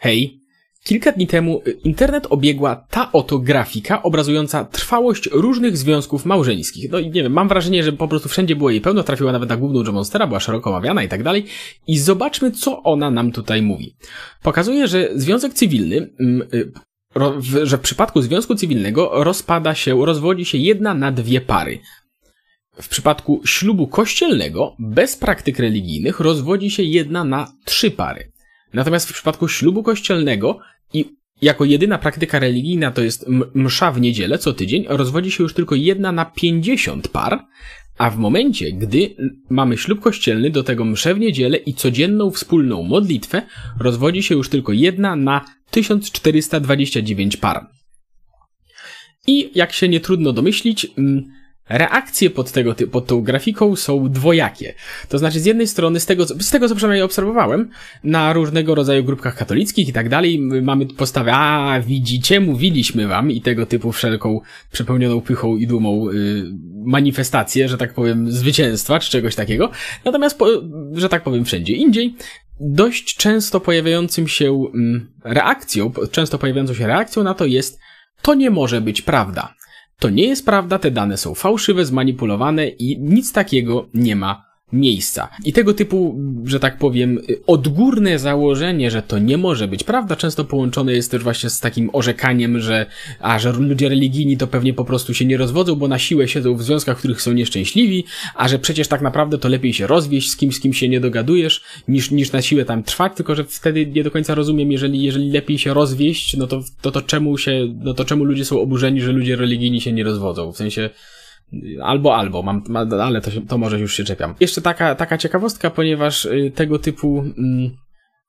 Hej! Kilka dni temu y, internet obiegła ta oto grafika obrazująca trwałość różnych związków małżeńskich. No i nie wiem, mam wrażenie, że po prostu wszędzie było jej pełno, trafiła nawet na główną Joe Monstera, była szeroko omawiana i tak dalej. I zobaczmy, co ona nam tutaj mówi. Pokazuje, że związek cywilny, mm, y, że w przypadku związku cywilnego rozpada się, rozwodzi się jedna na dwie pary. W przypadku ślubu kościelnego, bez praktyk religijnych, rozwodzi się jedna na trzy pary. Natomiast w przypadku ślubu kościelnego i jako jedyna praktyka religijna to jest msza w niedzielę co tydzień, rozwodzi się już tylko jedna na pięćdziesiąt par, a w momencie, gdy mamy ślub kościelny, do tego mszę w niedzielę i codzienną wspólną modlitwę, rozwodzi się już tylko jedna na 1429 par. I jak się nie trudno domyślić, reakcje pod, tego, pod tą grafiką są dwojakie. To znaczy, z jednej strony, z tego, z tego co przynajmniej obserwowałem, na różnego rodzaju grupkach katolickich i tak dalej, mamy postawę, a widzicie, mówiliśmy wam i tego typu wszelką przepełnioną pychą i dumą yy, manifestację, że tak powiem, zwycięstwa czy czegoś takiego. Natomiast, po, że tak powiem, wszędzie indziej, dość często pojawiającym się mm, reakcją, często pojawiającą się reakcją na to jest, to nie może być prawda. To nie jest prawda, te dane są fałszywe, zmanipulowane i nic takiego nie ma miejsca. I tego typu, że tak powiem, odgórne założenie, że to nie może być prawda, często połączone jest też właśnie z takim orzekaniem, że, a, że ludzie religijni to pewnie po prostu się nie rozwodzą, bo na siłę siedzą w związkach, w których są nieszczęśliwi, a że przecież tak naprawdę to lepiej się rozwieść z kimś, z kim się nie dogadujesz, niż, niż na siłę tam trwać, tylko że wtedy nie do końca rozumiem, jeżeli, jeżeli lepiej się rozwieść, no to, to, to czemu się, no to czemu ludzie są oburzeni, że ludzie religijni się nie rozwodzą? W sensie, Albo, albo, mam, ale to, to może już się czepiam. Jeszcze taka, taka ciekawostka, ponieważ y, tego typu mm,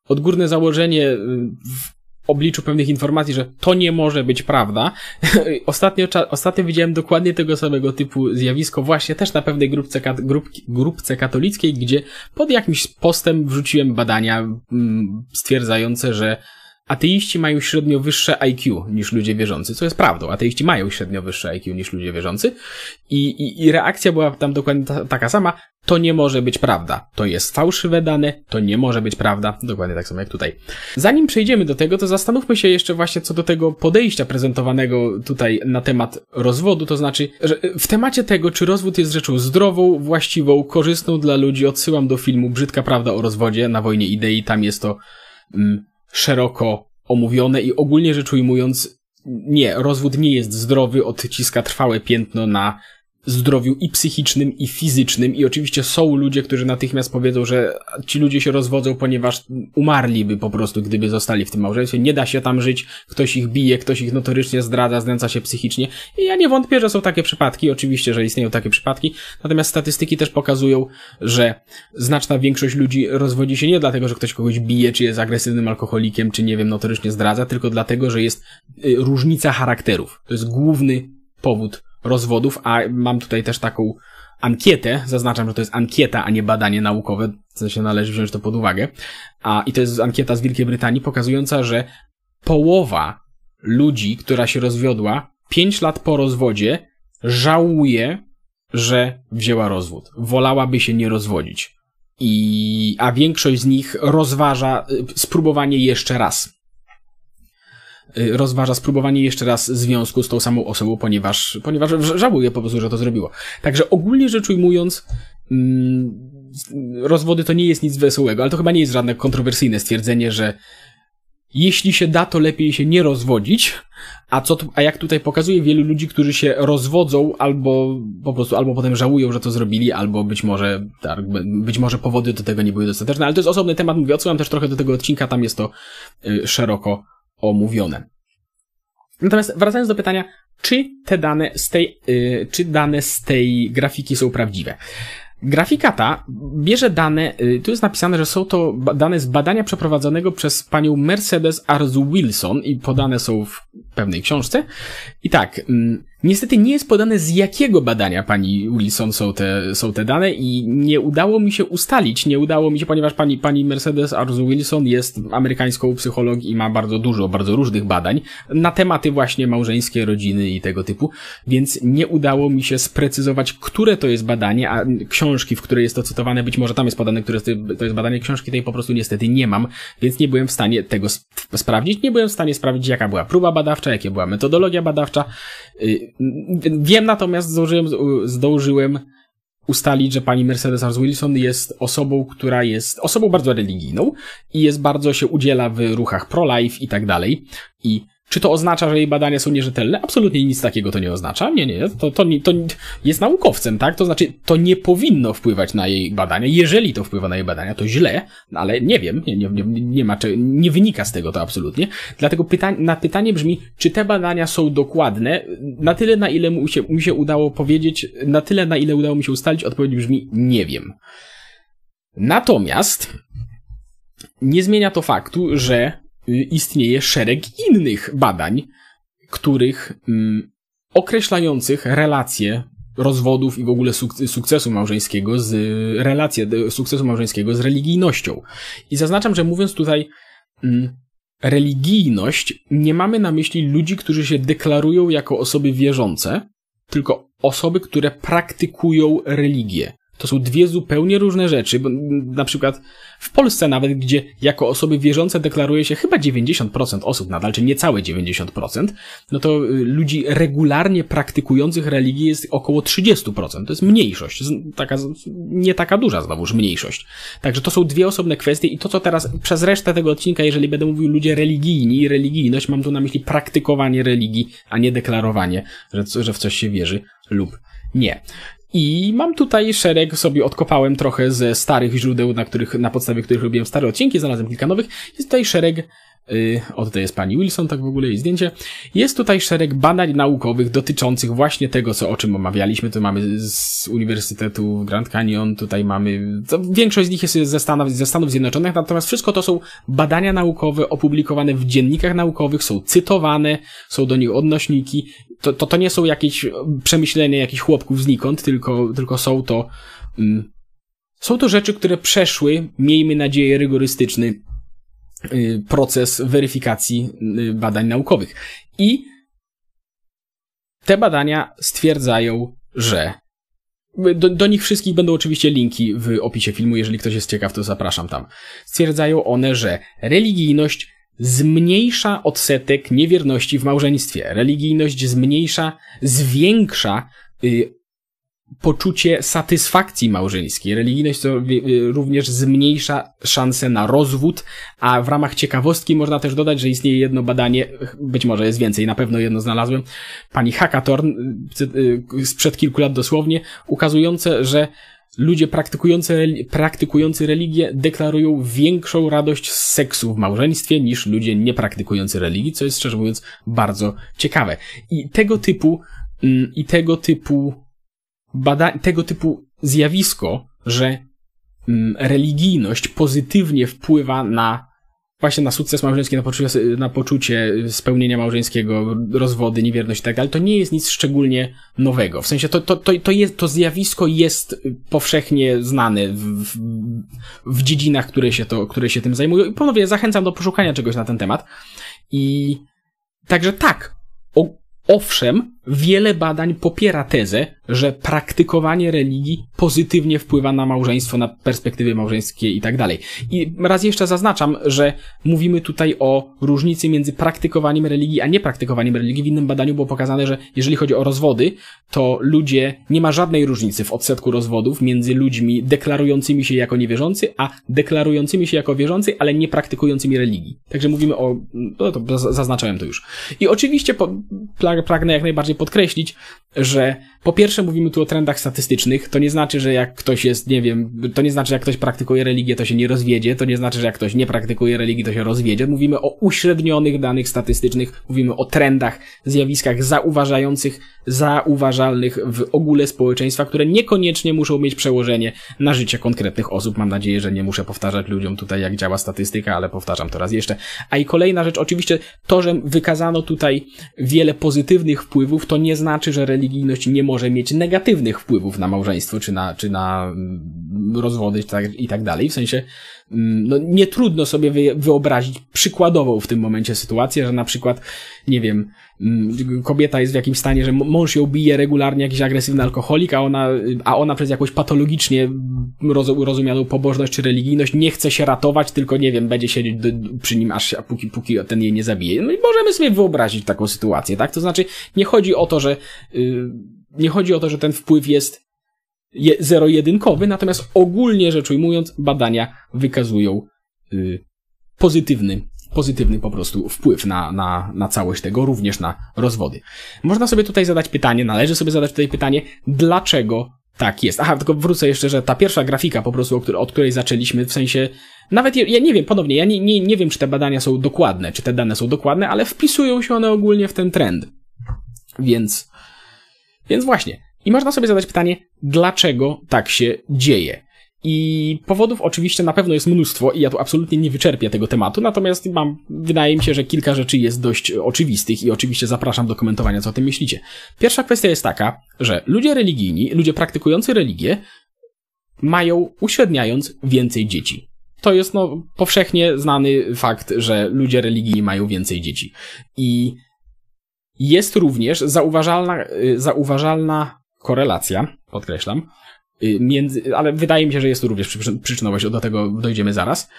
odgórne założenie y, w obliczu pewnych informacji, że to nie może być prawda. Ostatnio, ostatnio widziałem dokładnie tego samego typu zjawisko właśnie też na pewnej grupce, grup, grupce katolickiej, gdzie pod jakimś postem wrzuciłem badania mm, stwierdzające, że ateiści mają średnio wyższe IQ niż ludzie wierzący, co jest prawdą. Ateiści mają średnio wyższe IQ niż ludzie wierzący i, i, i reakcja była tam dokładnie ta, taka sama. To nie może być prawda. To jest fałszywe dane, to nie może być prawda. Dokładnie tak samo jak tutaj. Zanim przejdziemy do tego, to zastanówmy się jeszcze właśnie co do tego podejścia prezentowanego tutaj na temat rozwodu, to znaczy, że w temacie tego, czy rozwód jest rzeczą zdrową, właściwą, korzystną dla ludzi, odsyłam do filmu Brzydka Prawda o rozwodzie na wojnie idei, tam jest to mm, szeroko omówione i ogólnie rzecz ujmując, nie, rozwód nie jest zdrowy, odciska trwałe piętno na zdrowiu i psychicznym, i fizycznym. I oczywiście są ludzie, którzy natychmiast powiedzą, że ci ludzie się rozwodzą, ponieważ umarliby po prostu, gdyby zostali w tym małżeństwie. Nie da się tam żyć, ktoś ich bije, ktoś ich notorycznie zdradza, znęca się psychicznie. I ja nie wątpię, że są takie przypadki, oczywiście, że istnieją takie przypadki. Natomiast statystyki też pokazują, że znaczna większość ludzi rozwodzi się nie dlatego, że ktoś kogoś bije, czy jest agresywnym alkoholikiem, czy nie wiem, notorycznie zdradza, tylko dlatego, że jest y, różnica charakterów. To jest główny powód rozwodów, a mam tutaj też taką ankietę, zaznaczam, że to jest ankieta, a nie badanie naukowe, w sensie należy wziąć to pod uwagę, a i to jest ankieta z Wielkiej Brytanii pokazująca, że połowa ludzi, która się rozwiodła, pięć lat po rozwodzie, żałuje, że wzięła rozwód. Wolałaby się nie rozwodzić. I, a większość z nich rozważa y, spróbowanie jeszcze raz. Y, rozważa spróbowanie jeszcze raz związku z tą samą osobą, ponieważ, ponieważ żałuje po prostu, że to zrobiło. Także ogólnie rzecz ujmując, mm, rozwody to nie jest nic wesołego, ale to chyba nie jest żadne kontrowersyjne stwierdzenie, że jeśli się da, to lepiej się nie rozwodzić, a co, a jak tutaj pokazuje wielu ludzi, którzy się rozwodzą albo po prostu, albo potem żałują, że to zrobili, albo być może, tak, być może powody do tego nie były dostateczne, ale to jest osobny temat, mówię, odsyłam też trochę do tego odcinka, tam jest to y, szeroko omówione. Natomiast wracając do pytania, czy te dane z tej, yy, czy dane z tej grafiki są prawdziwe? Grafika ta bierze dane, yy, tu jest napisane, że są to dane z badania przeprowadzonego przez panią Mercedes Arzu Wilson i podane są w pewnej książce. I tak, yy, Niestety nie jest podane z jakiego badania pani Wilson są te, są te dane i nie udało mi się ustalić, nie udało mi się, ponieważ pani, pani Mercedes Arzu Wilson jest amerykańską psycholog i ma bardzo dużo, bardzo różnych badań na tematy właśnie małżeńskie, rodziny i tego typu, więc nie udało mi się sprecyzować, które to jest badanie, a książki, w której jest to cytowane, być może tam jest podane, które to jest badanie, książki tej po prostu niestety nie mam, więc nie byłem w stanie tego sp sprawdzić, nie byłem w stanie sprawdzić, jaka była próba badawcza, jaka była metodologia badawcza, y, Wiem natomiast, zdążyłem, zdążyłem ustalić, że pani Mercedes Ars Wilson jest osobą, która jest osobą bardzo religijną i jest bardzo się udziela w ruchach pro-life i tak dalej. I czy to oznacza, że jej badania są nierzetelne? Absolutnie nic takiego to nie oznacza. Nie, nie, to, to, to jest naukowcem, tak? To znaczy, to nie powinno wpływać na jej badania. Jeżeli to wpływa na jej badania, to źle, ale nie wiem, nie, nie, nie ma, nie wynika z tego to absolutnie. Dlatego pytanie, na pytanie brzmi, czy te badania są dokładne? Na tyle, na ile mu się, mi się udało powiedzieć, na tyle, na ile udało mi się ustalić, odpowiedź brzmi, nie wiem. Natomiast, nie zmienia to faktu, że istnieje szereg innych badań, których mm, określających relacje rozwodów i w ogóle sukcesu małżeńskiego z relacje sukcesu małżeńskiego z religijnością. I zaznaczam, że mówiąc tutaj mm, religijność, nie mamy na myśli ludzi, którzy się deklarują jako osoby wierzące, tylko osoby, które praktykują religię. To są dwie zupełnie różne rzeczy, bo na przykład w Polsce nawet, gdzie jako osoby wierzące deklaruje się chyba 90% osób nadal, czy niecałe 90%, no to y, ludzi regularnie praktykujących religię jest około 30%. To jest mniejszość, taka, nie taka duża znowuż mniejszość. Także to są dwie osobne kwestie i to, co teraz przez resztę tego odcinka, jeżeli będę mówił ludzie religijni i religijność, mam tu na myśli praktykowanie religii, a nie deklarowanie, że, że w coś się wierzy lub nie. I mam tutaj szereg, sobie odkopałem trochę ze starych źródeł, na, których, na podstawie których robiłem stare odcinki, znalazłem kilka nowych. Jest tutaj szereg o, tutaj jest pani Wilson, tak w ogóle jej zdjęcie. Jest tutaj szereg badań naukowych dotyczących właśnie tego, co o czym omawialiśmy. Tu mamy z Uniwersytetu Grand Canyon, tutaj mamy, większość z nich jest ze Stanów, ze Stanów Zjednoczonych, natomiast wszystko to są badania naukowe opublikowane w dziennikach naukowych, są cytowane, są do nich odnośniki. To, to, to nie są jakieś przemyślenia jakichś chłopków znikąd, tylko, tylko są to, mm, są to rzeczy, które przeszły, miejmy nadzieję, rygorystyczny Y, proces weryfikacji y, badań naukowych. I te badania stwierdzają, że do, do, nich wszystkich będą oczywiście linki w opisie filmu, jeżeli ktoś jest ciekaw, to zapraszam tam. Stwierdzają one, że religijność zmniejsza odsetek niewierności w małżeństwie. Religijność zmniejsza, zwiększa y, poczucie satysfakcji małżeńskiej. Religijność to również zmniejsza szanse na rozwód, a w ramach ciekawostki można też dodać, że istnieje jedno badanie, być może jest więcej, na pewno jedno znalazłem, pani Hackathorn y, sprzed kilku lat dosłownie, ukazujące, że ludzie praktykujący, praktykujący religię deklarują większą radość z seksu w małżeństwie niż ludzie niepraktykujący religii, co jest szczerze mówiąc bardzo ciekawe. I tego typu, mm, i tego typu bada tego typu zjawisko, że mm, religijność pozytywnie wpływa na właśnie na sukces małżeński, na poczucie, na poczucie spełnienia małżeńskiego, rozwody, niewierność i tak dalej, to nie jest nic szczególnie nowego. W sensie to, to, to, to, jest, to zjawisko jest powszechnie znane w, w, dziedzinach, które się, to, które się tym zajmują. I ponownie zachęcam do poszukania czegoś na ten temat. I także tak, o, Owszem, wiele badań popiera tezę, że praktykowanie religii pozytywnie wpływa na małżeństwo, na perspektywy małżeńskie i tak dalej. I raz jeszcze zaznaczam, że mówimy tutaj o różnicy między praktykowaniem religii a niepraktykowaniem religii. W innym badaniu było pokazane, że jeżeli chodzi o rozwody, to ludzie, nie ma żadnej różnicy w odsetku rozwodów między ludźmi deklarującymi się jako niewierzący, a deklarującymi się jako wierzący, ale nie praktykującymi religii. Także mówimy o, no to zaznaczałem to już. I oczywiście po, pragnę jak najbardziej podkreślić, że po pierwsze mówimy tu o trendach statystycznych, to nie znaczy, że jak ktoś jest, nie wiem, to nie znaczy, że jak ktoś praktykuje religię, to się nie rozwiedzie, to nie znaczy, że jak ktoś nie praktykuje religii, to się rozwiedzie. Mówimy o uśrednionych danych statystycznych, mówimy o trendach, zjawiskach zauważających, zauważalnych w ogóle społeczeństwa, które niekoniecznie muszą mieć przełożenie na życie konkretnych osób. Mam nadzieję, że nie muszę powtarzać ludziom tutaj, jak działa statystyka, ale powtarzam to raz jeszcze. A i kolejna rzecz, oczywiście to, że wykazano tutaj wiele pozytywnych wpływów, wpływów, to nie znaczy, że religijność nie może mieć negatywnych wpływów na małżeństwo, czy na, czy na mm, rozwody tak, i tak dalej. W sensie, mm, no, nie trudno sobie wyobrazić przykładową w tym momencie sytuację, że na przykład, nie wiem, kobieta jest w jakimś stanie, że mąż ją bije regularnie, jakiś agresywny alkoholik, a ona, a ona przez jakąś patologicznie rozumianą pobożność czy religijność nie chce się ratować, tylko nie wiem, będzie siedzieć przy nim aż póki, póki ten jej nie zabije. No i możemy sobie wyobrazić taką sytuację, tak? To znaczy, nie chodzi o to, że, yy, nie chodzi o to, że ten wpływ jest zero-jedynkowy, natomiast ogólnie rzecz ujmując, badania wykazują yy, pozytywny, pozytywny po prostu wpływ na, na, na całość tego, również na rozwody. Można sobie tutaj zadać pytanie, należy sobie zadać tutaj pytanie, dlaczego tak jest. Aha, tylko wrócę jeszcze, że ta pierwsza grafika po prostu, od której zaczęliśmy, w sensie, nawet ja nie wiem, ponownie, ja nie, nie, nie wiem, czy te badania są dokładne, czy te dane są dokładne, ale wpisują się one ogólnie w ten trend. Więc, więc właśnie. I można sobie zadać pytanie, dlaczego tak się dzieje? I powodów oczywiście na pewno jest mnóstwo i ja tu absolutnie nie wyczerpię tego tematu, natomiast mam, wydaje mi się, że kilka rzeczy jest dość oczywistych i oczywiście zapraszam do komentowania, co o tym myślicie. Pierwsza kwestia jest taka, że ludzie religijni, ludzie praktykujący religię mają, uśredniając, więcej dzieci. To jest no, powszechnie znany fakt, że ludzie religijni mają więcej dzieci. I jest również zauważalna, y, zauważalna korelacja, podkreślam, między, ale wydaje mi się, że jest tu również przyczynowość, do tego dojdziemy zaraz,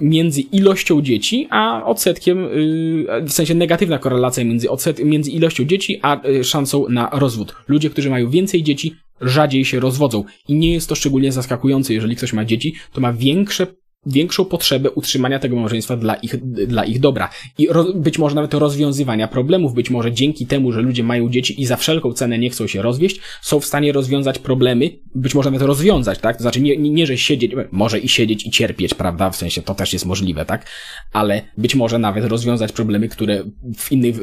między ilością dzieci a odsetkiem, y, w sensie negatywna korelacja między, odset, między ilością dzieci a szansą na rozwód. Ludzie, którzy mają więcej dzieci, rzadziej się rozwodzą. I nie jest to szczególnie zaskakujące, jeżeli ktoś ma dzieci, to ma większe większą potrzebę utrzymania tego małżeństwa dla ich, dla ich dobra. I ro, być może nawet rozwiązywania problemów, być może dzięki temu, że ludzie mają dzieci i za wszelką cenę nie chcą się rozwieść, są w stanie rozwiązać problemy, być może nawet rozwiązać, tak? To znaczy nie, nie, nie że siedzieć, może i siedzieć i cierpieć, prawda? W sensie to też jest możliwe, tak? Ale być może nawet rozwiązać problemy, które w innych,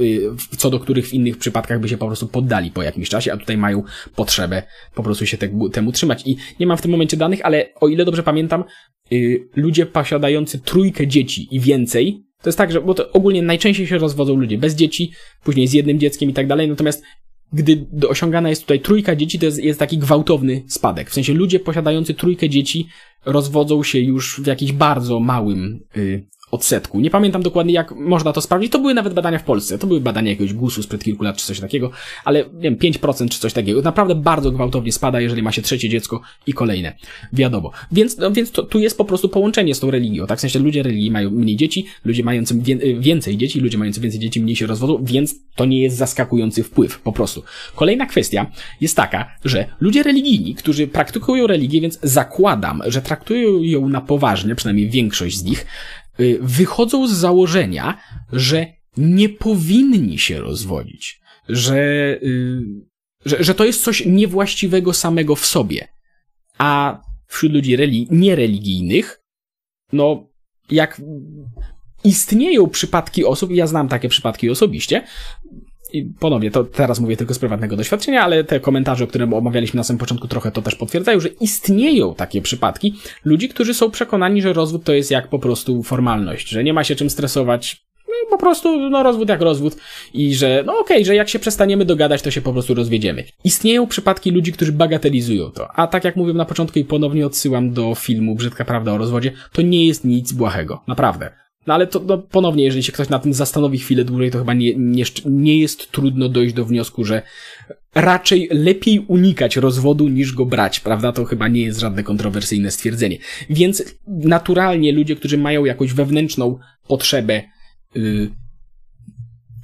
co do których w innych przypadkach by się po prostu poddali po jakimś czasie, a tutaj mają potrzebę po prostu się temu, temu trzymać. I nie mam w tym momencie danych, ale o ile dobrze pamiętam, Y, ludzie posiadający trójkę dzieci i więcej, to jest tak, że bo to ogólnie najczęściej się rozwodzą ludzie bez dzieci, później z jednym dzieckiem i tak dalej, natomiast gdy osiągana jest tutaj trójka dzieci, to jest, jest taki gwałtowny spadek. W sensie ludzie posiadający trójkę dzieci rozwodzą się już w jakimś bardzo małym y, odsetku. Nie pamiętam dokładnie, jak można to sprawdzić. To były nawet badania w Polsce. To były badania jakiegoś GUS-u sprzed kilku lat, czy coś takiego, ale nie wiem, 5% czy coś takiego. Naprawdę bardzo gwałtownie spada, jeżeli ma się trzecie dziecko i kolejne. Wiadomo. Więc, no, więc to, tu jest po prostu połączenie z tą religią. Tak w sensie ludzie religii mają mniej dzieci, ludzie mający więcej dzieci, ludzie mający więcej dzieci mniej się rozwodzą, więc to nie jest zaskakujący wpływ, po prostu. Kolejna kwestia jest taka, że ludzie religijni, którzy praktykują religię, więc zakładam, że traktują ją na poważnie, przynajmniej większość z nich, Y, wychodzą z założenia, że nie powinni się rozwodzić, że, y, że, że to jest coś niewłaściwego samego w sobie. A wśród ludzi reli- niereligijnych, no, jak istnieją przypadki osób, ja znam takie przypadki osobiście, i ponownie, to teraz mówię tylko z prywatnego doświadczenia, ale te komentarze, które omawialiśmy na samym początku, trochę to też potwierdzają, że istnieją takie przypadki ludzi, którzy są przekonani, że rozwód to jest jak po prostu formalność, że nie ma się czym stresować. No, po prostu, no, rozwód jak rozwód i że, no okej, okay, że jak się przestaniemy dogadać, to się po prostu rozwiedziemy. Istnieją przypadki ludzi, którzy bagatelizują to, a tak jak mówiłem na początku i ponownie odsyłam do filmu Brzydka Prawda o rozwodzie, to nie jest nic błahego. Naprawdę. No ale to no, ponownie, jeżeli się ktoś na tym zastanowi chwilę dłużej, to chyba nie, nie, nie jest trudno dojść do wniosku, że raczej lepiej unikać rozwodu niż go brać, prawda? To chyba nie jest żadne kontrowersyjne stwierdzenie. Więc naturalnie ludzie, którzy mają jakąś wewnętrzną potrzebę, yy,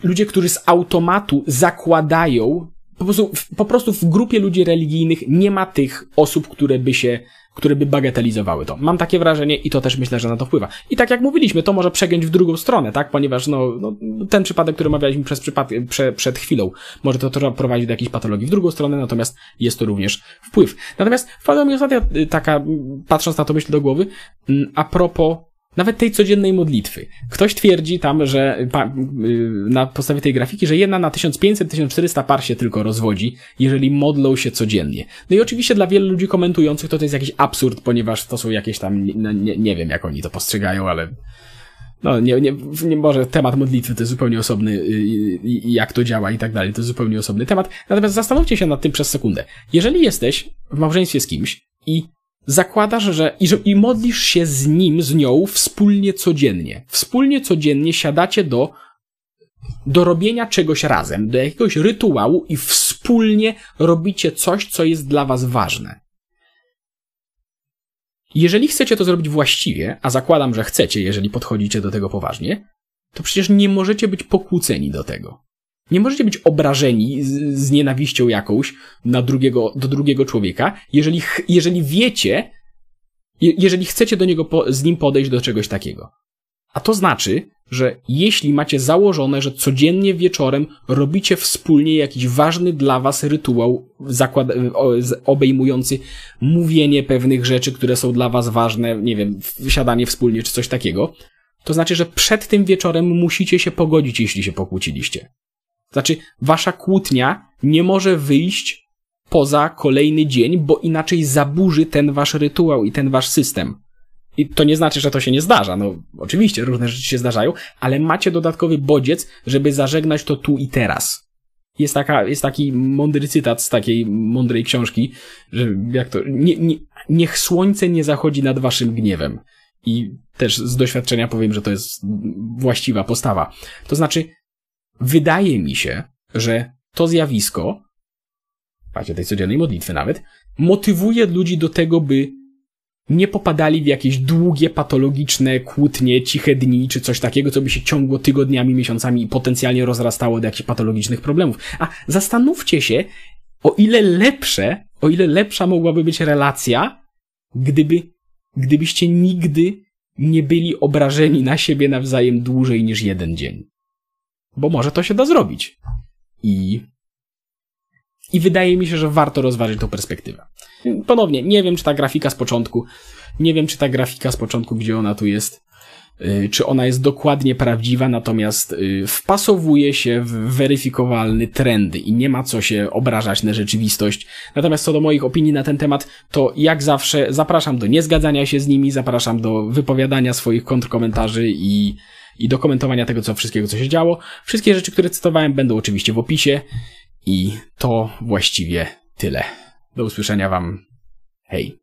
ludzie, którzy z automatu zakładają, po prostu, po prostu w grupie ludzi religijnych nie ma tych osób, które by się które by bagatelizowały to. Mam takie wrażenie i to też myślę, że na to wpływa. I tak jak mówiliśmy, to może przegiąć w drugą stronę, tak? Ponieważ no, no ten przypadek, który omawialiśmy przez przypad- prze, przed chwilą, może to prowadzić do jakiejś patologii w drugą stronę, natomiast jest to również wpływ. Natomiast wpadła mi ostatnia y, taka, patrząc na to myśl do głowy, mm, a propos nawet tej codziennej modlitwy. Ktoś twierdzi tam, że y, na podstawie tej grafiki, że jedna na 1500-1400 par się tylko rozwodzi, jeżeli modlą się codziennie. No i oczywiście dla wielu ludzi komentujących to to jest jakiś absurd, ponieważ to są jakieś tam, nie, nie, nie wiem jak oni to postrzegają, ale no nie, nie, nie może temat modlitwy to jest zupełnie osobny, y, jak to działa i tak dalej, to jest zupełnie osobny temat. Natomiast zastanówcie się nad tym przez sekundę. Jeżeli jesteś w małżeństwie z kimś i zakładasz, że i, że i modlisz się z nim, z nią wspólnie codziennie. Wspólnie codziennie siadacie do do robienia czegoś razem, do jakiegoś rytuału i wspólnie robicie coś, co jest dla was ważne. Jeżeli chcecie to zrobić właściwie, a zakładam, że chcecie, jeżeli podchodzicie do tego poważnie, to przecież nie możecie być pokłóceni do tego. Nie możecie być obrażeni z, z nienawiścią jakąś na drugiego, do drugiego człowieka, jeżeli, jeżeli wiecie, jeżeli chcecie do niego, po, z nim podejść do czegoś takiego. A to znaczy, że jeśli macie założone, że codziennie wieczorem robicie wspólnie jakiś ważny dla was rytuał zakład, obejmujący mówienie pewnych rzeczy, które są dla was ważne, nie wiem, wysiadanie wspólnie czy coś takiego, to znaczy, że przed tym wieczorem musicie się pogodzić, jeśli się pokłóciliście. Znaczy, wasza kłótnia nie może wyjść poza kolejny dzień, bo inaczej zaburzy ten wasz rytuał i ten wasz system. I to nie znaczy, że to się nie zdarza. No, oczywiście różne rzeczy się zdarzają, ale macie dodatkowy bodziec, żeby zażegnać to tu i teraz. Jest, taka, jest taki mądry cytat z takiej mądrej książki, że jak to, nie, nie, niech słońce nie zachodzi nad waszym gniewem. I też z doświadczenia powiem, że to jest właściwa postawa. To znaczy, wydaje mi się, że to zjawisko, patrzcie tej codziennej modlitwy nawet, motywuje ludzi do tego, by nie popadali w jakieś długie, patologiczne kłótnie, ciche dni, czy coś takiego, co by się ciągło tygodniami, miesiącami i potencjalnie rozrastało do jakichś patologicznych problemów. A zastanówcie się, o ile lepsze, o ile lepsza mogłaby być relacja, gdyby, gdybyście nigdy nie byli obrażeni na siebie nawzajem dłużej niż jeden dzień. Bo może to się da zrobić. I i wydaje mi się, że warto rozważyć tą perspektywę. Ponownie, nie wiem, czy ta grafika z początku, nie wiem, czy ta grafika z początku, gdzie ona tu jest, y, czy ona jest dokładnie prawdziwa, natomiast y, wpasowuje się w weryfikowalny trendy i nie ma co się obrażać na rzeczywistość. Natomiast co do moich opinii na ten temat, to jak zawsze zapraszam do niezgadzania się z nimi, zapraszam do wypowiadania swoich kontrkomentarzy i, i do komentowania tego, co wszystkiego, co się działo. Wszystkie rzeczy, które cytowałem, będą oczywiście w opisie. I to właściwie tyle. Do usłyszenia Wam. Hej.